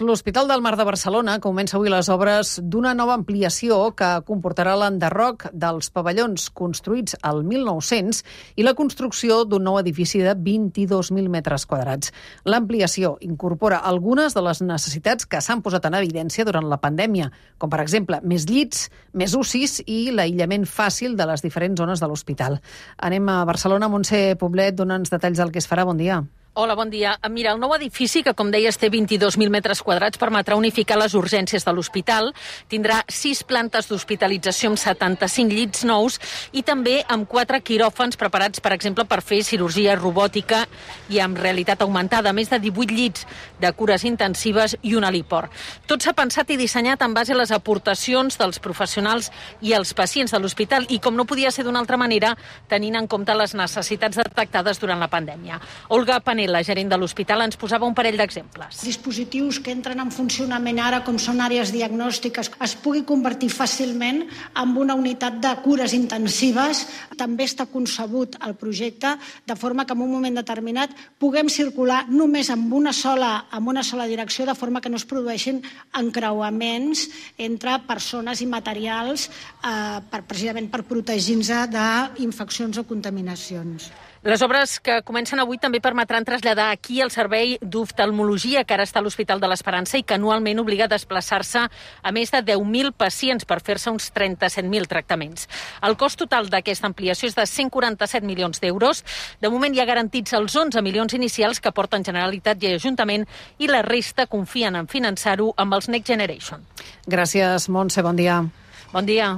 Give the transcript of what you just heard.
L'Hospital del Mar de Barcelona comença avui les obres d'una nova ampliació que comportarà l'enderroc dels pavellons construïts al 1900 i la construcció d'un nou edifici de 22.000 metres quadrats. L'ampliació incorpora algunes de les necessitats que s'han posat en evidència durant la pandèmia, com per exemple més llits, més UCIs i l'aïllament fàcil de les diferents zones de l'hospital. Anem a Barcelona. Montse Poblet, dona'ns detalls del que es farà. Bon dia. Hola, bon dia. Mira, el nou edifici, que com deies té 22.000 metres quadrats, permetrà unificar les urgències de l'hospital. Tindrà sis plantes d'hospitalització amb 75 llits nous i també amb quatre quiròfans preparats, per exemple, per fer cirurgia robòtica i amb realitat augmentada, més de 18 llits de cures intensives i un heliport. Tot s'ha pensat i dissenyat en base a les aportacions dels professionals i els pacients de l'hospital i, com no podia ser d'una altra manera, tenint en compte les necessitats detectades durant la pandèmia. Olga Paner Manel, la gerent de l'hospital, ens posava un parell d'exemples. Dispositius que entren en funcionament ara, com són àrees diagnòstiques, es pugui convertir fàcilment en una unitat de cures intensives. També està concebut el projecte de forma que en un moment determinat puguem circular només amb una sola, amb una sola direcció, de forma que no es produeixin encreuaments entre persones i materials eh, per, precisament per protegir-nos d'infeccions o contaminacions. Les obres que comencen avui també permetran traslladar aquí el servei d'oftalmologia que ara està a l'Hospital de l'Esperança i que anualment obliga a desplaçar-se a més de 10.000 pacients per fer-se uns 37.000 tractaments. El cost total d'aquesta ampliació és de 147 milions d'euros. De moment hi ha garantits els 11 milions inicials que porten Generalitat i Ajuntament i la resta confien en finançar-ho amb els Next Generation. Gràcies, Montse. Bon dia. Bon dia.